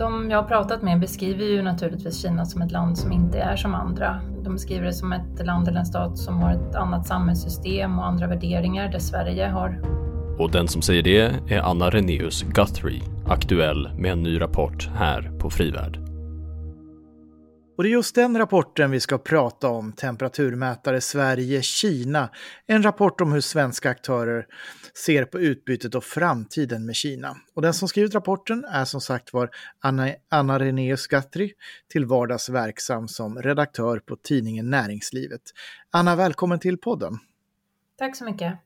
de jag har pratat med beskriver ju naturligtvis Kina som ett land som inte är som andra. De beskriver det som ett land eller en stat som har ett annat samhällssystem och andra värderingar där Sverige har. Och den som säger det är Anna Reneus Guthrie, aktuell med en ny rapport här på Frivärd. Och det är just den rapporten vi ska prata om, Temperaturmätare Sverige-Kina. En rapport om hur svenska aktörer ser på utbytet och framtiden med Kina. Och den som skrivit rapporten är som sagt var Anna, Anna Renéus Guthrie, till vardags verksam som redaktör på tidningen Näringslivet. Anna, välkommen till podden. Tack så mycket.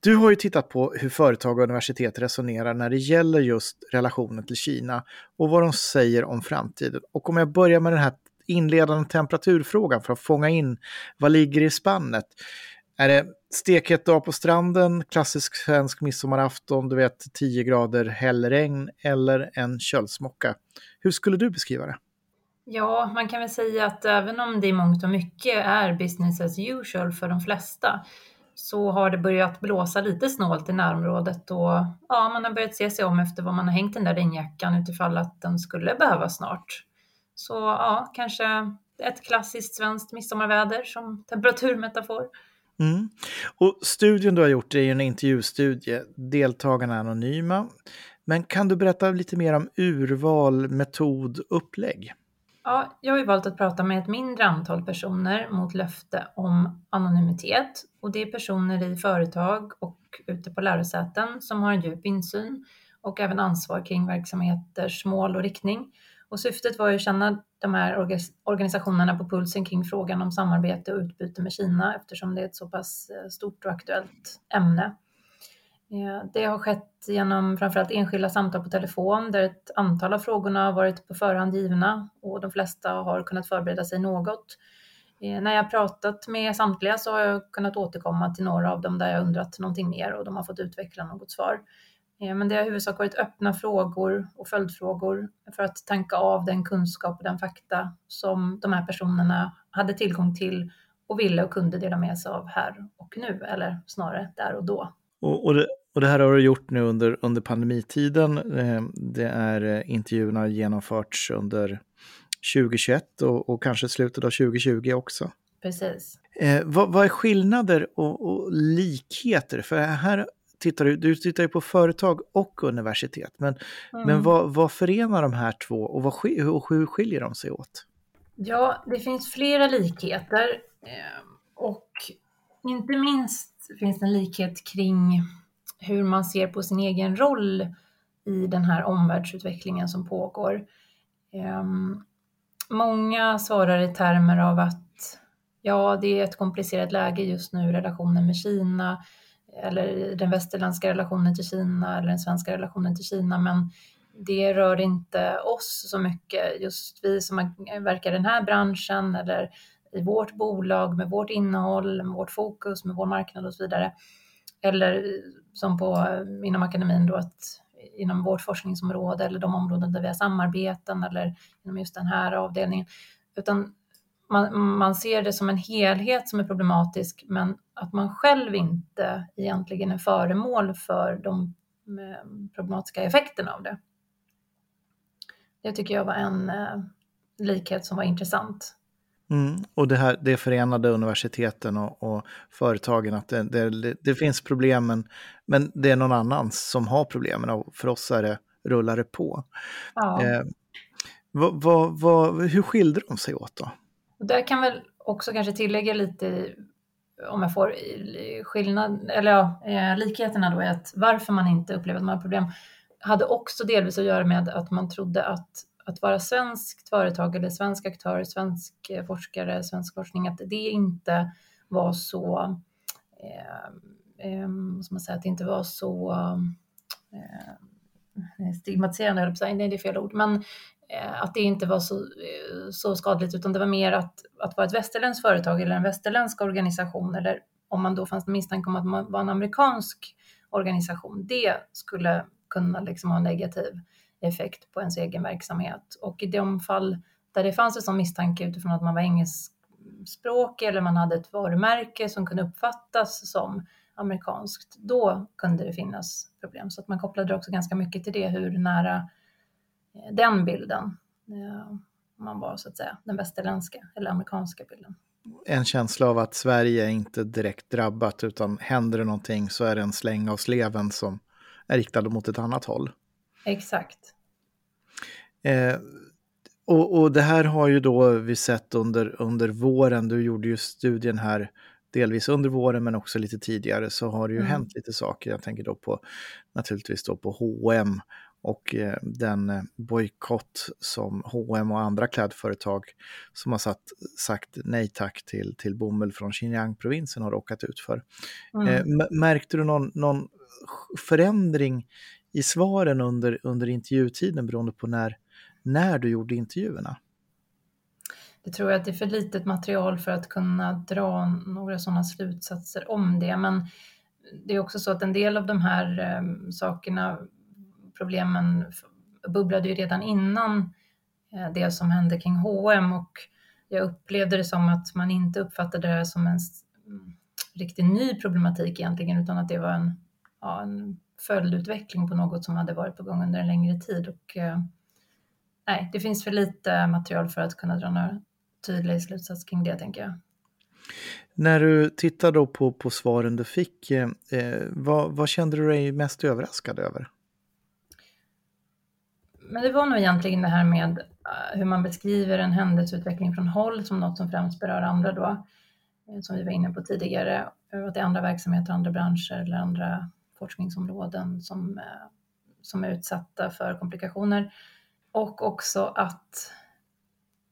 Du har ju tittat på hur företag och universitet resonerar när det gäller just relationen till Kina och vad de säger om framtiden. Och om jag börjar med den här inledande temperaturfrågan för att fånga in vad ligger i spannet. Är det stekhet dag på stranden, klassisk svensk midsommarafton, du vet 10 grader hällregn eller en kölsmocka? Hur skulle du beskriva det? Ja, man kan väl säga att även om det i mångt och mycket är business as usual för de flesta så har det börjat blåsa lite snålt i närområdet och ja, man har börjat se sig om efter var man har hängt den där regnjackan utifall att den skulle behövas snart. Så ja, kanske ett klassiskt svenskt midsommarväder som temperaturmetafor. Mm. Och studien du har gjort är ju en intervjustudie. Deltagarna är anonyma. Men kan du berätta lite mer om urval, metod, upplägg? Ja, jag har ju valt att prata med ett mindre antal personer mot löfte om anonymitet. Och det är personer i företag och ute på lärosäten som har en djup insyn och även ansvar kring verksamheters mål och riktning. Och syftet var ju att känna de här organisationerna på pulsen kring frågan om samarbete och utbyte med Kina eftersom det är ett så pass eh, stort och aktuellt ämne. Eh, det har skett genom framförallt enskilda samtal på telefon där ett antal av frågorna har varit på förhand givna och de flesta har kunnat förbereda sig något. Eh, när jag pratat med samtliga så har jag kunnat återkomma till några av dem där jag undrat någonting mer och de har fått utveckla något svar. Eh, men det har i huvudsak varit öppna frågor och följdfrågor för att tanka av den kunskap och den fakta som de här personerna hade tillgång till och ville och kunde dela med sig av här och nu, eller snarare där och då. Och, och, det, och det här har du gjort nu under, under pandemitiden. Eh, det är eh, intervjuerna genomförts under 2021 och, och kanske slutet av 2020 också. Precis. Eh, vad, vad, är skillnader och, och, likheter? För här tittar du, du tittar ju på företag och universitet, men, mm. men vad, vad förenar de här två och, vad, och hur skiljer de sig åt? Ja, det finns flera likheter eh, och inte minst finns det en likhet kring hur man ser på sin egen roll i den här omvärldsutvecklingen som pågår. Eh, många svarar i termer av att ja, det är ett komplicerat läge just nu, relationen med Kina, eller den västerländska relationen till Kina eller den svenska relationen till Kina, men det rör inte oss så mycket, just vi som verkar i den här branschen eller i vårt bolag med vårt innehåll, med vårt fokus, med vår marknad och så vidare. Eller som på, inom akademin då, att inom vårt forskningsområde eller de områden där vi har samarbeten eller inom just den här avdelningen. Utan man, man ser det som en helhet som är problematisk, men att man själv inte egentligen är föremål för de eh, problematiska effekterna av det. Det tycker jag var en eh, likhet som var intressant. Mm, och det, här, det förenade universiteten och, och företagen, att det, det, det, finns problem, men, men det är någon annan som har problemen och för oss är det, rullar det på. Ja. Eh, vad, vad, vad, hur skiljer de sig åt då? Och där kan väl också kanske tillägga lite om jag får skillnad, eller ja, eh, likheterna då är att varför man inte upplever att man har problem hade också delvis att göra med att man trodde att att vara svenskt företag eller svensk aktör, svensk eh, forskare, svensk forskning, att det inte var så, eh, eh, man säga, att det inte var så eh, stigmatiserande, nej det är fel ord, men Eh, att det inte var så, eh, så skadligt, utan det var mer att, att vara ett västerländskt företag eller en västerländsk organisation, eller om man då fanns misstanke om att man var en amerikansk organisation, det skulle kunna liksom ha en negativ effekt på ens egen verksamhet. Och i de fall där det fanns en sån misstanke utifrån att man var engelskspråkig eller man hade ett varumärke som kunde uppfattas som amerikanskt, då kunde det finnas problem. Så att man kopplade också ganska mycket till det, hur nära den bilden. Man var så att säga den västerländska eller amerikanska bilden. En känsla av att Sverige är inte direkt drabbat utan händer det någonting så är det en släng av sleven som är riktad mot ett annat håll. Exakt. Eh, och, och, det här har ju då vi sett under, under våren. Du gjorde ju studien här delvis under våren men också lite tidigare så har det ju mm. hänt lite saker. Jag tänker då på naturligtvis då på H&M och eh, den eh, bojkott som H&M och andra klädföretag som har satt, sagt nej tack till, till bomull från Xinjiang-provinsen har råkat ut för. Mm. Eh, märkte du någon, någon förändring i svaren under, under intervjutiden beroende på när, när du gjorde intervjuerna? Det tror jag att det är för litet material för att kunna dra några sådana slutsatser om det. Men det är också så att en del av de här eh, sakerna, problemen bubblade ju redan innan eh, det som hände kring H&M och jag upplevde det som att man inte uppfattade det här som en riktig mm, riktigt ny problematik egentligen utan att det var en, ja, en följdutveckling på något som hade varit på gång under en längre tid. Och, eh, nej, det finns för lite material för att kunna dra några tydliga slutsatser kring det, tänker jag. När du tittar då på, på svaren du fick, eh, eh vad, vad kände du dig mest överraskad över? Men det var nog egentligen det här med eh, hur man beskriver en händelseutveckling från håll som något som främst berör andra då, eh, som vi var inne på tidigare, eh, att det är andra verksamheter, andra branscher eller andra forskningsområden som, som är utsatta för komplikationer. Och också att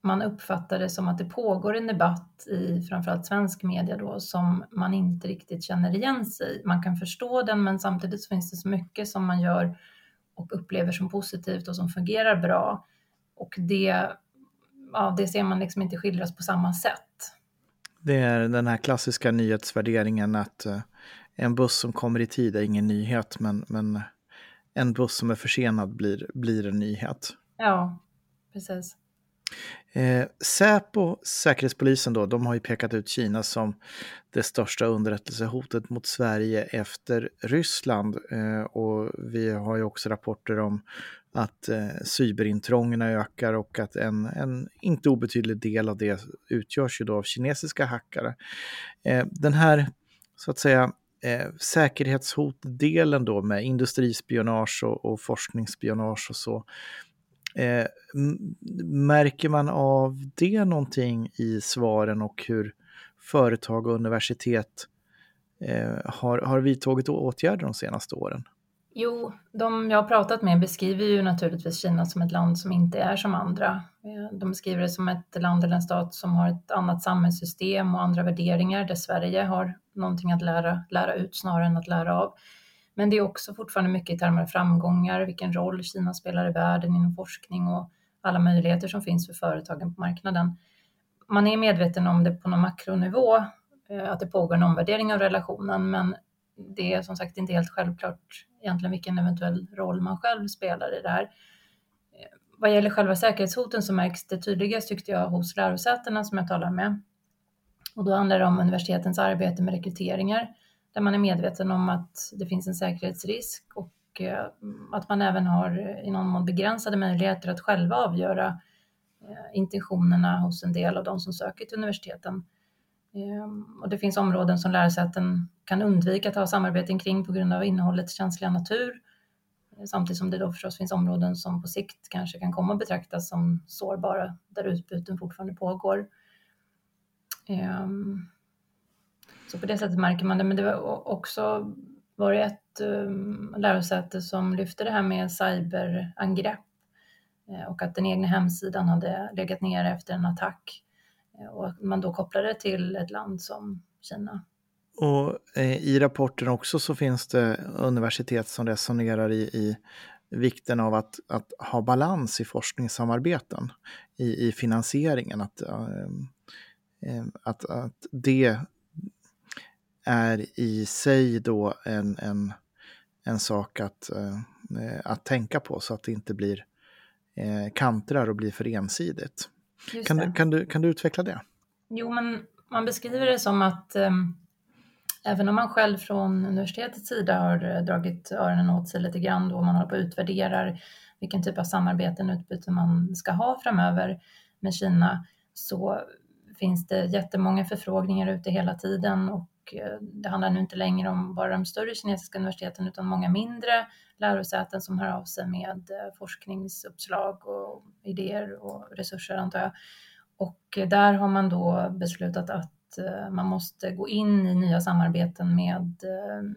man uppfattar det som att det pågår en debatt i framförallt svensk media då som man inte riktigt känner igen sig i. Man kan förstå den men samtidigt så finns det så mycket som man gör och upplever som positivt och som fungerar bra. Och det, ja, det ser man liksom inte skildras på samma sätt. Det är den här klassiska nyhetsvärderingen att uh, en buss som kommer i tid är ingen nyhet men, men en buss som är försenad blir, blir en nyhet. Ja, precis. Eh, Säpo, Säkerhetspolisen då, de har ju pekat ut Kina som det största underrättelsehotet mot Sverige efter Ryssland. Eh, och vi har ju också rapporter om att eh, cyberintrången ökar och att en, en inte obetydlig del av det utgörs ju då av kinesiska hackare. Eh, den här, så att säga, eh, säkerhetshotdelen då med industrispionage och, och forskningsspionage och så, Eh, märker man av det någonting i svaren och hur företag och universitet eh, har, har vidtagit åtgärder de senaste åren? Jo, de jag har pratat med beskriver ju naturligtvis Kina som ett land som inte är som andra. Eh, de beskriver det som ett land eller en stat som har ett annat samhällssystem och andra värderingar där Sverige har någonting att lära, lära ut snarare än att lära av. Men det är också fortfarande mycket i termer av framgångar, vilken roll Kina spelar i världen inom forskning och alla möjligheter som finns för företagen på marknaden. Man är medveten om det på någon makronivå, eh, att det pågår en omvärdering av relationen, men det är som sagt inte helt självklart egentligen vilken eventuell roll man själv spelar i det här. Eh, vad gäller själva säkerhetshoten så märks det tydligast tyckte jag hos lärosätena som jag talar med. Och då handlar det om universitetens arbete med rekryteringar där man är medveten om att det finns en säkerhetsrisk och eh, att man även har eh, i någon mån begränsade möjligheter att själva avgöra eh, intentionerna hos en del av de som söker till universiteten. Ehm, och det finns områden som lärosäten kan undvika att ha samarbeten kring på grund av innehållets känsliga natur. Samtidigt som det då förstås finns områden som på sikt kanske kan komma att betraktas som sårbara där utbyten fortfarande pågår. Ehm, så på det sättet märker man det. Men det var också var det ett um, lärosäte som lyfte det här med cyberangrepp eh, och att den egna hemsidan hade legat nere efter en attack eh, och att man då kopplade till ett land som Kina. Och eh, i rapporten också så finns det universitet som resonerar i, i vikten av att, att ha balans i forskningssamarbeten, i, i finansieringen. Att, äh, att, att det är i sig då en, en, en sak att, eh, att tänka på så att det inte blir eh, kantrar och blir för ensidigt. Kan du, kan, du, kan du utveckla det? Jo, men man beskriver det som att eh, även om man själv från universitetets sida har dragit öronen åt sig lite grann då man håller på och utvärderar vilken typ av samarbeten och utbyte man ska ha framöver med Kina så finns det jättemånga förfrågningar ute hela tiden och Eh, det handlar nu inte längre om bara de större kinesiska universiteten utan många mindre lärosäten som hör av sig med eh, forskningsuppslag och idéer och resurser antar jag. Och eh, där har man då beslutat att man måste gå in i nya samarbeten med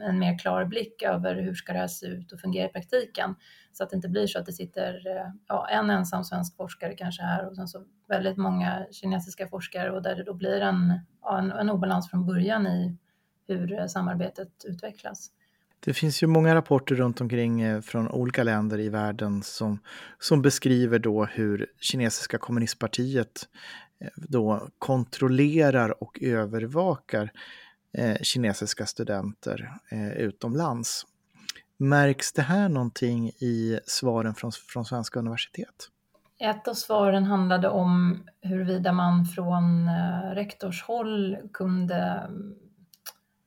en mer klar blick över hur ska det här se ut och fungera i praktiken. Så att det inte blir så att det sitter ja, en ensam svensk forskare kanske här och sen så väldigt många kinesiska forskare och där det då blir en, en, en obalans från början i hur samarbetet utvecklas. Det finns ju många rapporter runt omkring från olika länder i världen som, som beskriver då hur kinesiska kommunistpartiet då kontrollerar och övervakar eh, kinesiska studenter eh, utomlands. Märks det här någonting i svaren från, från svenska universitet? Ett av svaren handlade om huruvida man från eh, rektorshåll kunde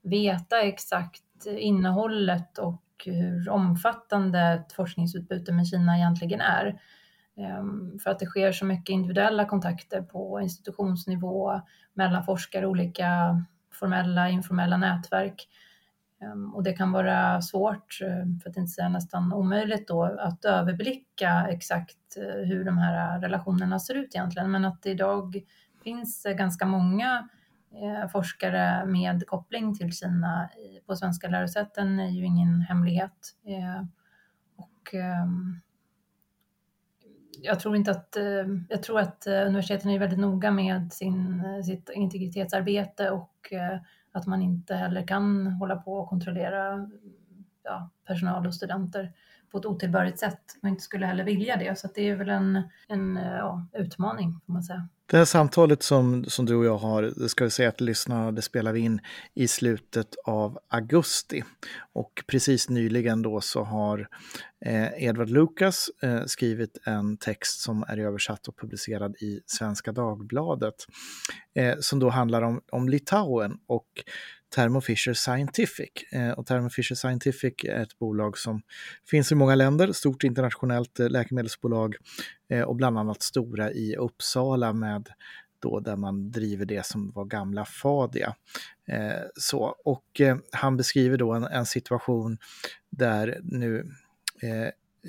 veta exakt innehållet och hur omfattande ett forskningsutbyte med Kina egentligen är. Ehm, för att det sker så mycket individuella kontakter på institutionsnivå mellan forskare, olika formella, informella nätverk. Ehm, och det kan vara svårt, eh, för att inte säga nästan omöjligt då, att överblicka exakt eh, hur de här relationerna ser ut egentligen. Men att det idag finns eh, ganska många Eh, forskare med koppling till Kina på svenska lärosäten är ju ingen hemlighet. Eh, och ehm, jag tror inte att, eh, jag tror att universiteten är väldigt noga med sin, sitt integritetsarbete och att man inte heller kan hålla på och kontrollera ja, personal och studenter på ett otillbörligt sätt och inte skulle heller vilja det. Så det är väl en, en ja, utmaning får man säga. Det här samtalet som, som du och jag har, det ska vi säga att lyssnarna, det spelar vi in i slutet av augusti. Och precis nyligen då så har eh, Edward Lucas eh, skrivit en text som är översatt och publicerad i Svenska Dagbladet. Eh, som då handlar om, om Litauen och Thermo Fisher Scientific. Eh, och Thermo Fisher Scientific är ett bolag som finns i många länder, stort internationellt eh, läkemedelsbolag Eh, och bland annat stora i Uppsala med då där man driver det som var gamla Fadia. Eh, så, och eh, han beskriver då en, en situation där nu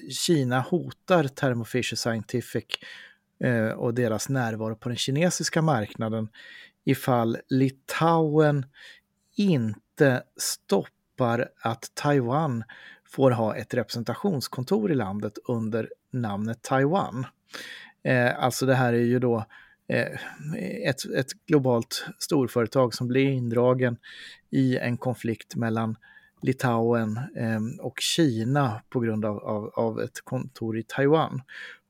Kina hotar Thermo Fisher Scientific och deras närvaro på den kinesiska marknaden ifall Litauen inte stoppar att Taiwan får ha ett representationskontor i landet under namnet Taiwan. Eh, alltså det här är ju då eh, ett, ett globalt storföretag som blir indragen i en konflikt mellan Litauen eh, och Kina på grund av, av, av, ett kontor i Taiwan.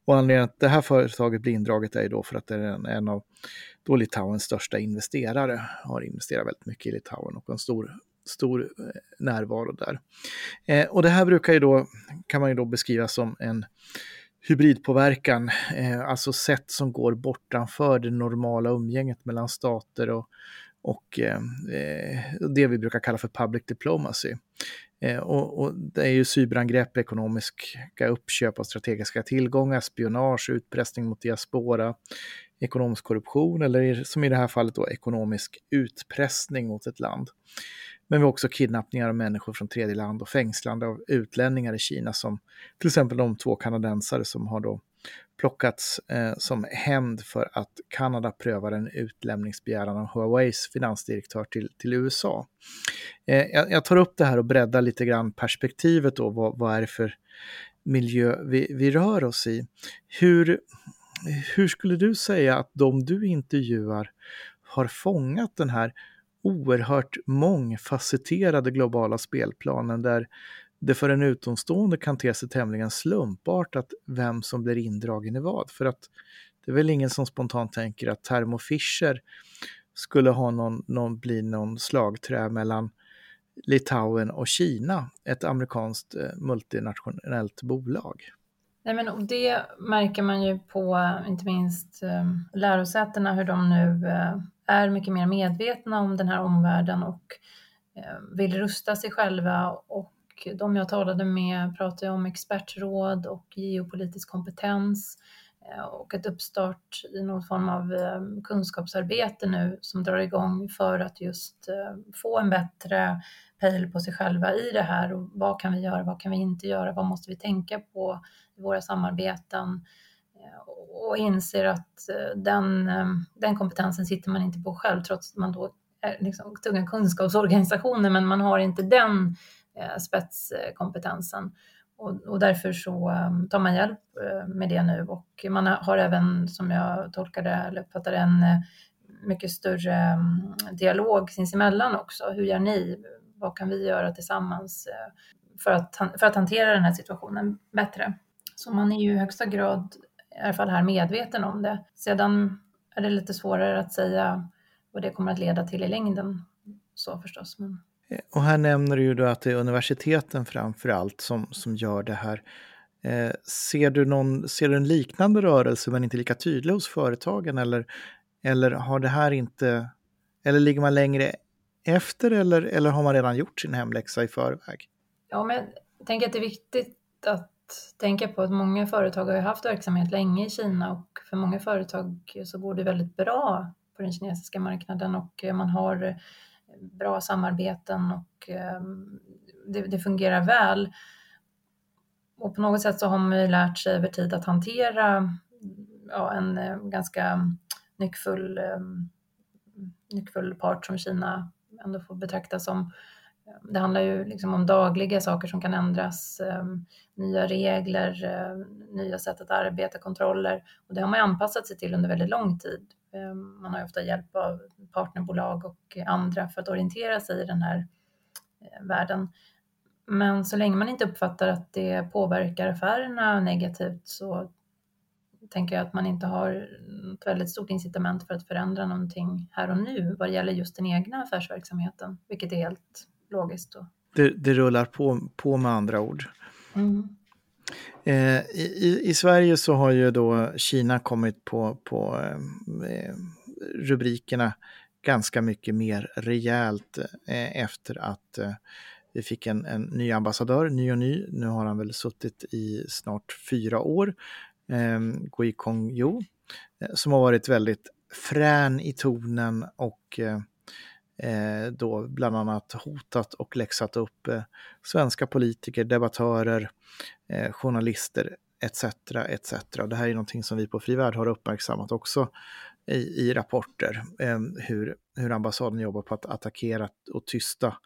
Och anledningen att det här företaget blir indraget är ju då för att det är en, en av då Litauens största investerare har investerat väldigt mycket i Litauen och en stor, stor eh, närvaro där. Eh, och det här brukar ju då, kan man ju då beskriva som en hybridpåverkan, eh, alltså sätt som går bortanför det normala umgänget mellan stater och, och eh, eh det vi brukar kalla för public diplomacy. Eh, och, och, det är ju cyberangrepp, ekonomiska uppköp av strategiska tillgångar, spionage, utpressning mot diaspora, ekonomisk korruption eller som i det här fallet då ekonomisk utpressning mot ett land. Men vi har också kidnappningar av människor från tredje land och fängslande av utlänningar i Kina som till exempel de två kanadensare som har då plockats eh, som hämnd för att Kanada prövar en utlämningsbegäran av Huaweis finansdirektör till, till USA. Eh, jag, jag, tar upp det här och breddar lite grann perspektivet då, vad, vad är det för miljö vi, vi rör oss i. Hur, hur skulle du säga att de du intervjuar har fångat den här oerhört mångfacetterade globala spelplanen där det för en utomstående kan te sig tämligen slumpartat vem som blir indragen i vad. För att det är väl ingen som spontant tänker att Thermo Fisher skulle ha någon, någon, bli någon slagträ mellan Litauen och Kina, ett amerikanskt eh, multinationellt bolag. Nej, men och det märker man ju på inte minst eh, lärosätena hur de nu eh, är mycket mer medvetna om den här omvärlden och eh, vill rusta sig själva och de jag talade med pratade om expertråd och geopolitisk kompetens eh, och ett uppstart i någon form av eh, kunskapsarbete nu som drar igång för att just få en bättre pejl på sig själva i det här och vad kan vi göra, vad kan vi inte göra, vad måste vi tänka på i våra samarbeten? Och inser att eh, den, eh, den kompetensen sitter man inte på själv trots att man då liksom, tunga kunskapsorganisationer men man har inte den eh, spetskompetensen. Och, och, därför så tar man hjälp med det nu och man har även, som jag tolkade eller uppfattade en mycket större mm, dialog sinsemellan också. Hur gör ni? Vad kan vi göra tillsammans för, att, för att hantera den här situationen bättre? Så man är ju i högsta grad, i alla fall här, medveten om det. Sedan är det lite svårare att säga vad det kommer att leda till i längden. Så förstås. Men... Och här nämner du ju då att det är universiteten framför allt som, som gör det här. Eh, ser, du någon, ser du en liknande rörelse men inte lika tydlig hos företagen eller, eller har det här inte, eller ligger man längre efter eller, eller har man redan gjort sin hemläxa i förväg? Ja, men jag tänker att det är viktigt att tänka på att många företag har haft verksamhet länge i Kina och för många företag så går det väldigt bra på den kinesiska marknaden och eh, man har eh, bra samarbeten och ehm, det, det fungerar väl. Och på något sätt så har man ju lärt sig över tid att hantera ja, en eh, ganska nyckfull, ehm, nyckfull part som Kina ändå får betraktas som. Det handlar ju liksom om dagliga saker som kan ändras, ehm, nya regler, ehm, nya sätt att arbeta, kontroller och det har man ju anpassat sig till under väldigt lång tid. Ehm, man har ofta hjälp av partnerbolag och andra för att orientera sig i den här eh, världen. Men så länge man inte uppfattar att det påverkar affärerna negativt så tänker jag att man inte har ett väldigt stort incitament för att förändra någonting här och nu vad gäller just den egna affärsverksamheten, vilket är helt logiskt. Det, det rullar på, på med andra ord. Mm. Eh, i, I Sverige så har ju då Kina kommit på, på eh, rubrikerna ganska mycket mer rejält eh, efter att eh, vi fick en, en, ny ambassadör, ny och ny. Nu har han väl suttit i snart fyra år, eh, Gui Kongyo, eh, som har varit väldigt frän i tonen och eh, då bland annat hotat och läxat upp eh, svenska politiker, debattörer, eh, journalister etc. etc. Det här är någonting som vi på Frivärd har uppmärksammat också i, i rapporter, eh, hur, hur ambassaden jobbar på att attackera och tysta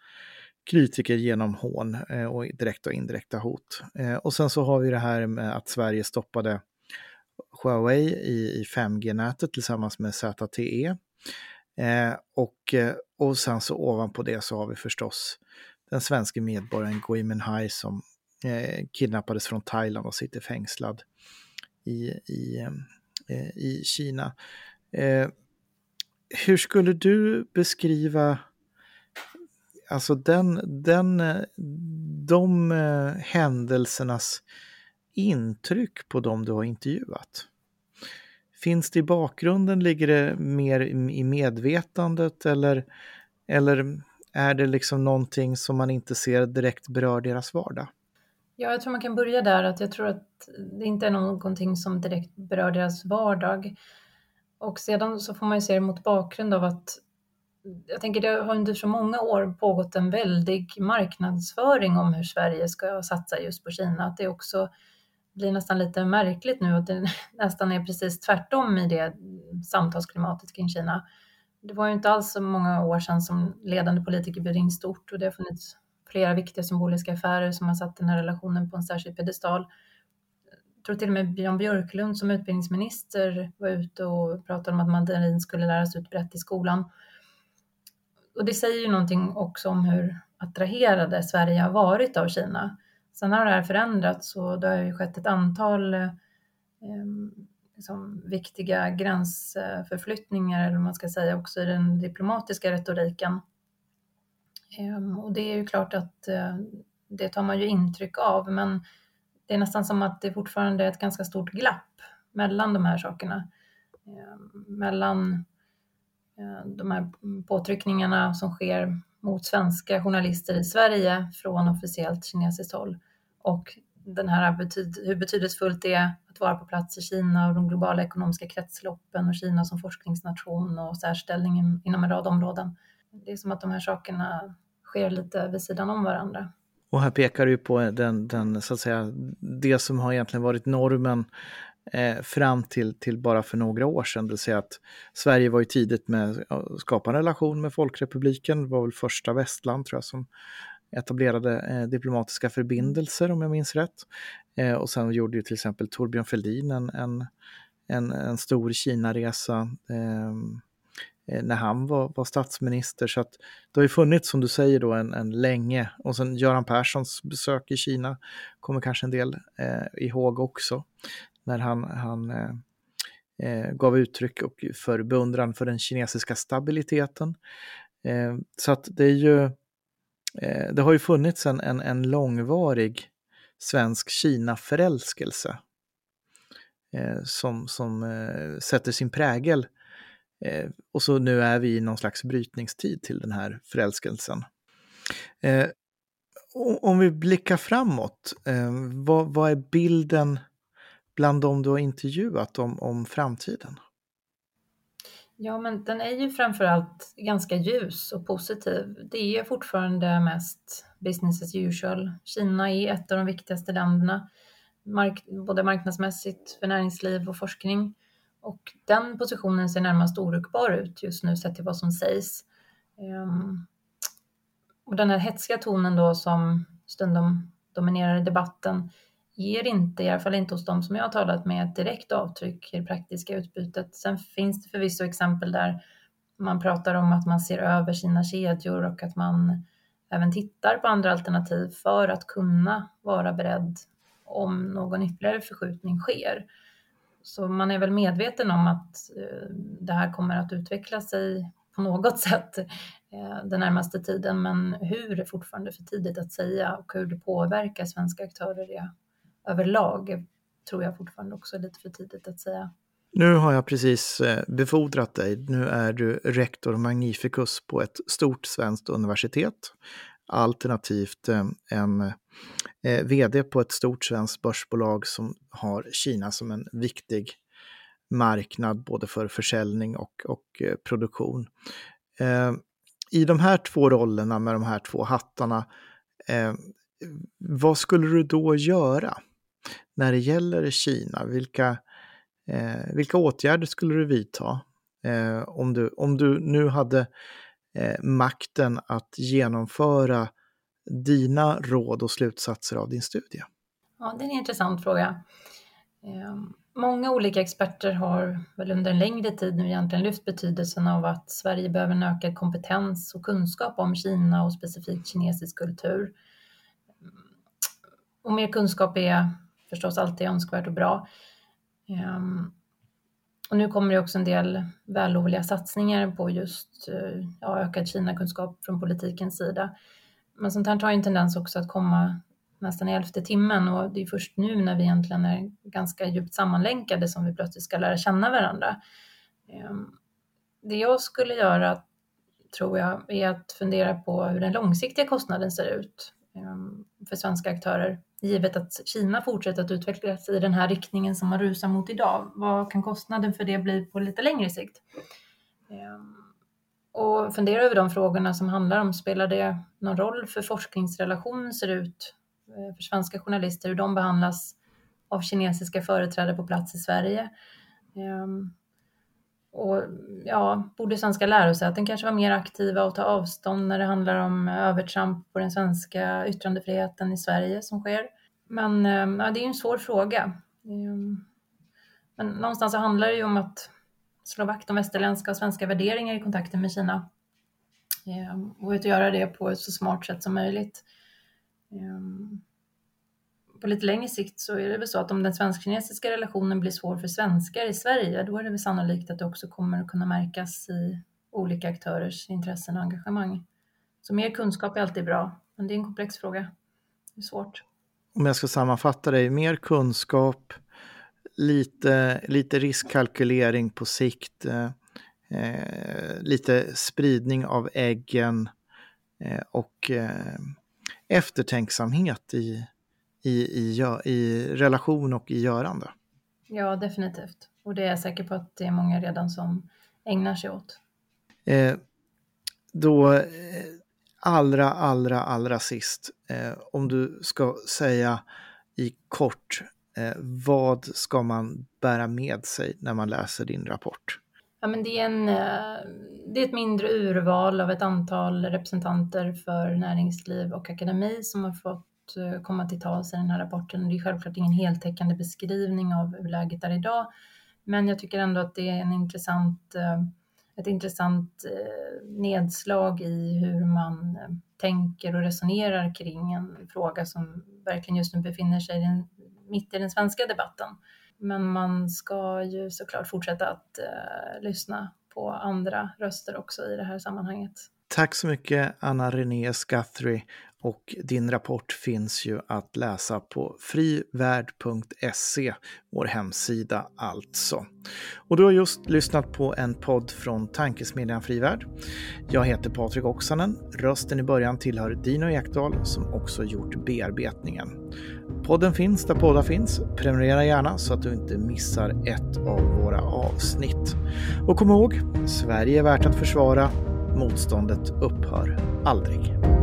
kritiker genom hån eh, och direkta och indirekta hot. Eh, och sen så har vi det här med att Sverige stoppade Huawei i, i 5G-nätet tillsammans med ZTE. Eh, och, eh, och sen så ovanpå det så har vi förstås den svenska medborgaren Gui Minhai som eh, kidnappades från Thailand och sitter fängslad i, i, eh, i Kina. Eh, hur skulle du beskriva alltså den, den, de eh, händelsernas intryck på dem du har intervjuat? Finns det i bakgrunden? Ligger det mer i medvetandet eller, eller är det liksom någonting som man inte ser direkt berör deras vardag? Ja, jag tror man kan börja där, att jag tror att det inte är någonting som direkt berör deras vardag. Och sedan så får man ju se det mot bakgrund av att jag tänker det har under så många år pågått en väldig marknadsföring om hur Sverige ska satsa just på Kina, att det också blir nästan lite märkligt nu att det nästan är precis tvärtom i det samtalsklimatet kring Kina. Det var ju inte alls så många år sedan som ledande politiker bjöd in stort och det har funnits flera viktiga symboliska affärer som har satt den här relationen på en särskild pedestal. Jag tror till och med Björn Björklund som utbildningsminister var ute och pratade om att mandarin skulle läras ut brett i skolan. Och det säger ju någonting också om hur attraherade Sverige har varit av Kina. Sen har det här förändrats och det har ju skett ett antal eh, liksom, viktiga gränsförflyttningar, eller man ska säga, också i den diplomatiska retoriken. Eh, och det är ju klart att eh, det tar man ju intryck av, men det är nästan som att det fortfarande är ett ganska stort glapp mellan de här sakerna. Ehm, mellan eh, de här påtryckningarna som sker mot svenska journalister i Sverige från officiellt kinesiskt håll. Och den här betyd hur betydelsefullt det är att vara på plats i Kina och de globala ekonomiska kretsloppen och Kina som forskningsnation och särställningen inom en rad områden. Det är som att de här sakerna sker lite vid sidan om varandra. Och här pekar du på den, den, så att säga, det som har egentligen varit normen eh, fram till, till bara för några år sedan. Det vill säga att Sverige var ju tidigt med att skapa en relation med Folkrepubliken. Det var väl första västland tror jag som etablerade eh, diplomatiska förbindelser om jag minns rätt. Eh, och sen gjorde ju till exempel Torbjörn Fälldin en, en, en, en stor Kina-resa ehm, eh, när han var, var, statsminister. Så att det har ju funnits, som du säger, då, en, en länge. Och sen Göran Perssons besök i Kina kommer kanske en del eh, ihåg också. När han, han eh, eh gav uttryck för beundran för den kinesiska stabiliteten. Eh, så att det är ju Eh, det har ju funnits en, en, en långvarig svensk Kina-förälskelse eh, som, som eh, sätter sin prägel. Eh, och så nu är vi i någon slags brytningstid till den här förälskelsen. Eh, om vi blickar framåt, eh, vad, vad, är bilden bland de du har intervjuat om, om framtiden? Ja, men den är ju framförallt ganska ljus och positiv. Det är fortfarande mest business as usual. Kina är ett av de viktigaste länderna, mark både marknadsmässigt för näringsliv och forskning. Och den positionen ser närmast oryckbar ut just nu sett till vad som sägs. Um, och den här hetsiga tonen då som stundom dominerar debatten ger inte, i alla fall inte hos de som jag har talat med, ett direkt avtryck i det praktiska utbytet. Sen finns det förvisso exempel där man pratar om att man ser över sina kedjor och att man även tittar på andra alternativ för att kunna vara beredd om någon ytterligare förskjutning sker. Så man är väl medveten om att eh, det här kommer att utveckla sig på något sätt eh, den närmaste tiden, men hur är fortfarande för tidigt att säga och hur det påverkar svenska aktörer är överlag tror jag fortfarande också är lite för tidigt att säga. Nu har jag precis eh, befordrat dig. Nu är du rektor magnificus på ett stort svenskt universitet. Alternativt eh, en eh, vd på ett stort svenskt börsbolag som har Kina som en viktig marknad både för försäljning och, och produktion. I de här två rollerna med de här två hattarna, vad skulle du då göra? När det gäller Kina? Vilka, eh, vilka åtgärder skulle du vidta eh, om, du, om du nu hade eh, makten att genomföra dina råd och slutsatser av din studie? Ja, det är en intressant fråga. Eh, många olika experter har väl under en längre tid nu egentligen lyft betydelsen av att Sverige behöver en ökad kompetens och kunskap om Kina och specifikt kinesisk kultur. Och mer kunskap är förstås alltid önskvärt och bra. Ehm, och nu kommer det också en del vällovliga satsningar på just eh, ja, ökad Kina-kunskap från politikens sida. Men sånt här har en tendens också att komma nästan i elfte timmen och det är först nu när vi egentligen är ganska djupt sammanlänkade som vi plötsligt ska lära känna varandra. Ehm, det jag skulle göra, tror jag, är att fundera på hur den långsiktiga kostnaden ser ut ehm, för svenska aktörer givet att Kina fortsätter att utvecklas i den här riktningen som man rusar mot idag, vad kan kostnaden för det bli på lite längre sikt? Ehm, och fundera över de frågorna som handlar om, spelar det någon roll för forskningsrelationen ser ut eh, för svenska journalister, hur de behandlas av kinesiska företrädare på plats i Sverige? Ehm, och ja, borde svenska lärosäten kanske vara mer aktiva och ta avstånd när det handlar om övertramp på den svenska yttrandefriheten i Sverige som sker. Men ehm, ja, det är ju en svår fråga. Ehm, men någonstans så handlar det ju om att slå vakt om västerländska och svenska värderingar i kontakten med Kina. Ehm, och att göra det på ett så smart sätt som möjligt. På lite längre sikt så är det väl så att om den svensk-kinesiska relationen blir svår för svenskar i Sverige, då är det väl sannolikt att det också kommer att kunna märkas i olika aktörers intressen och engagemang. Så mer kunskap är alltid bra, men det är en komplex fråga. Det är svårt. Om jag ska sammanfatta dig, mer kunskap, lite, lite riskkalkylering på sikt, eh, eh lite spridning av äggen, eh, och eh, eftertänksamhet i, i, i, i relation och i görande. Ja, definitivt. Och det är jag säker på att det är många redan som ägnar sig åt. Eh, då eh, allra, allra, allra sist, eh, om du ska säga i kort, eh, vad ska man bära med sig när man läser din rapport? Ja, men det, är en, eh, det är ett mindre urval av ett antal representanter för näringsliv och akademi som har fått Eh, komma till tals i den här rapporten. Det är självklart ingen heltäckande beskrivning av hur läget är idag, men jag tycker ändå att det är en intressant, eh, ett intressant eh, nedslag i hur man tänker och resonerar kring en fråga som verkligen just nu befinner sig mitt i den svenska debatten. Men man ska ju såklart fortsätta att eh, lyssna på andra röster också i det här sammanhanget. Tack så mycket Anna-Renée Guthrie och din rapport finns ju att läsa på frivärd.se, vår hemsida alltså. Och du har just lyssnat på en podd från Tankesmedjan Frivärd. Jag heter Patrik Oksanen. Rösten i början tillhör Dino Ekdahl som också gjort bearbetningen. Podden finns där poddar finns. Prenumerera gärna så att du inte missar ett av våra avsnitt. Och kom ihåg, Sverige är värt att försvara. Motståndet upphör aldrig.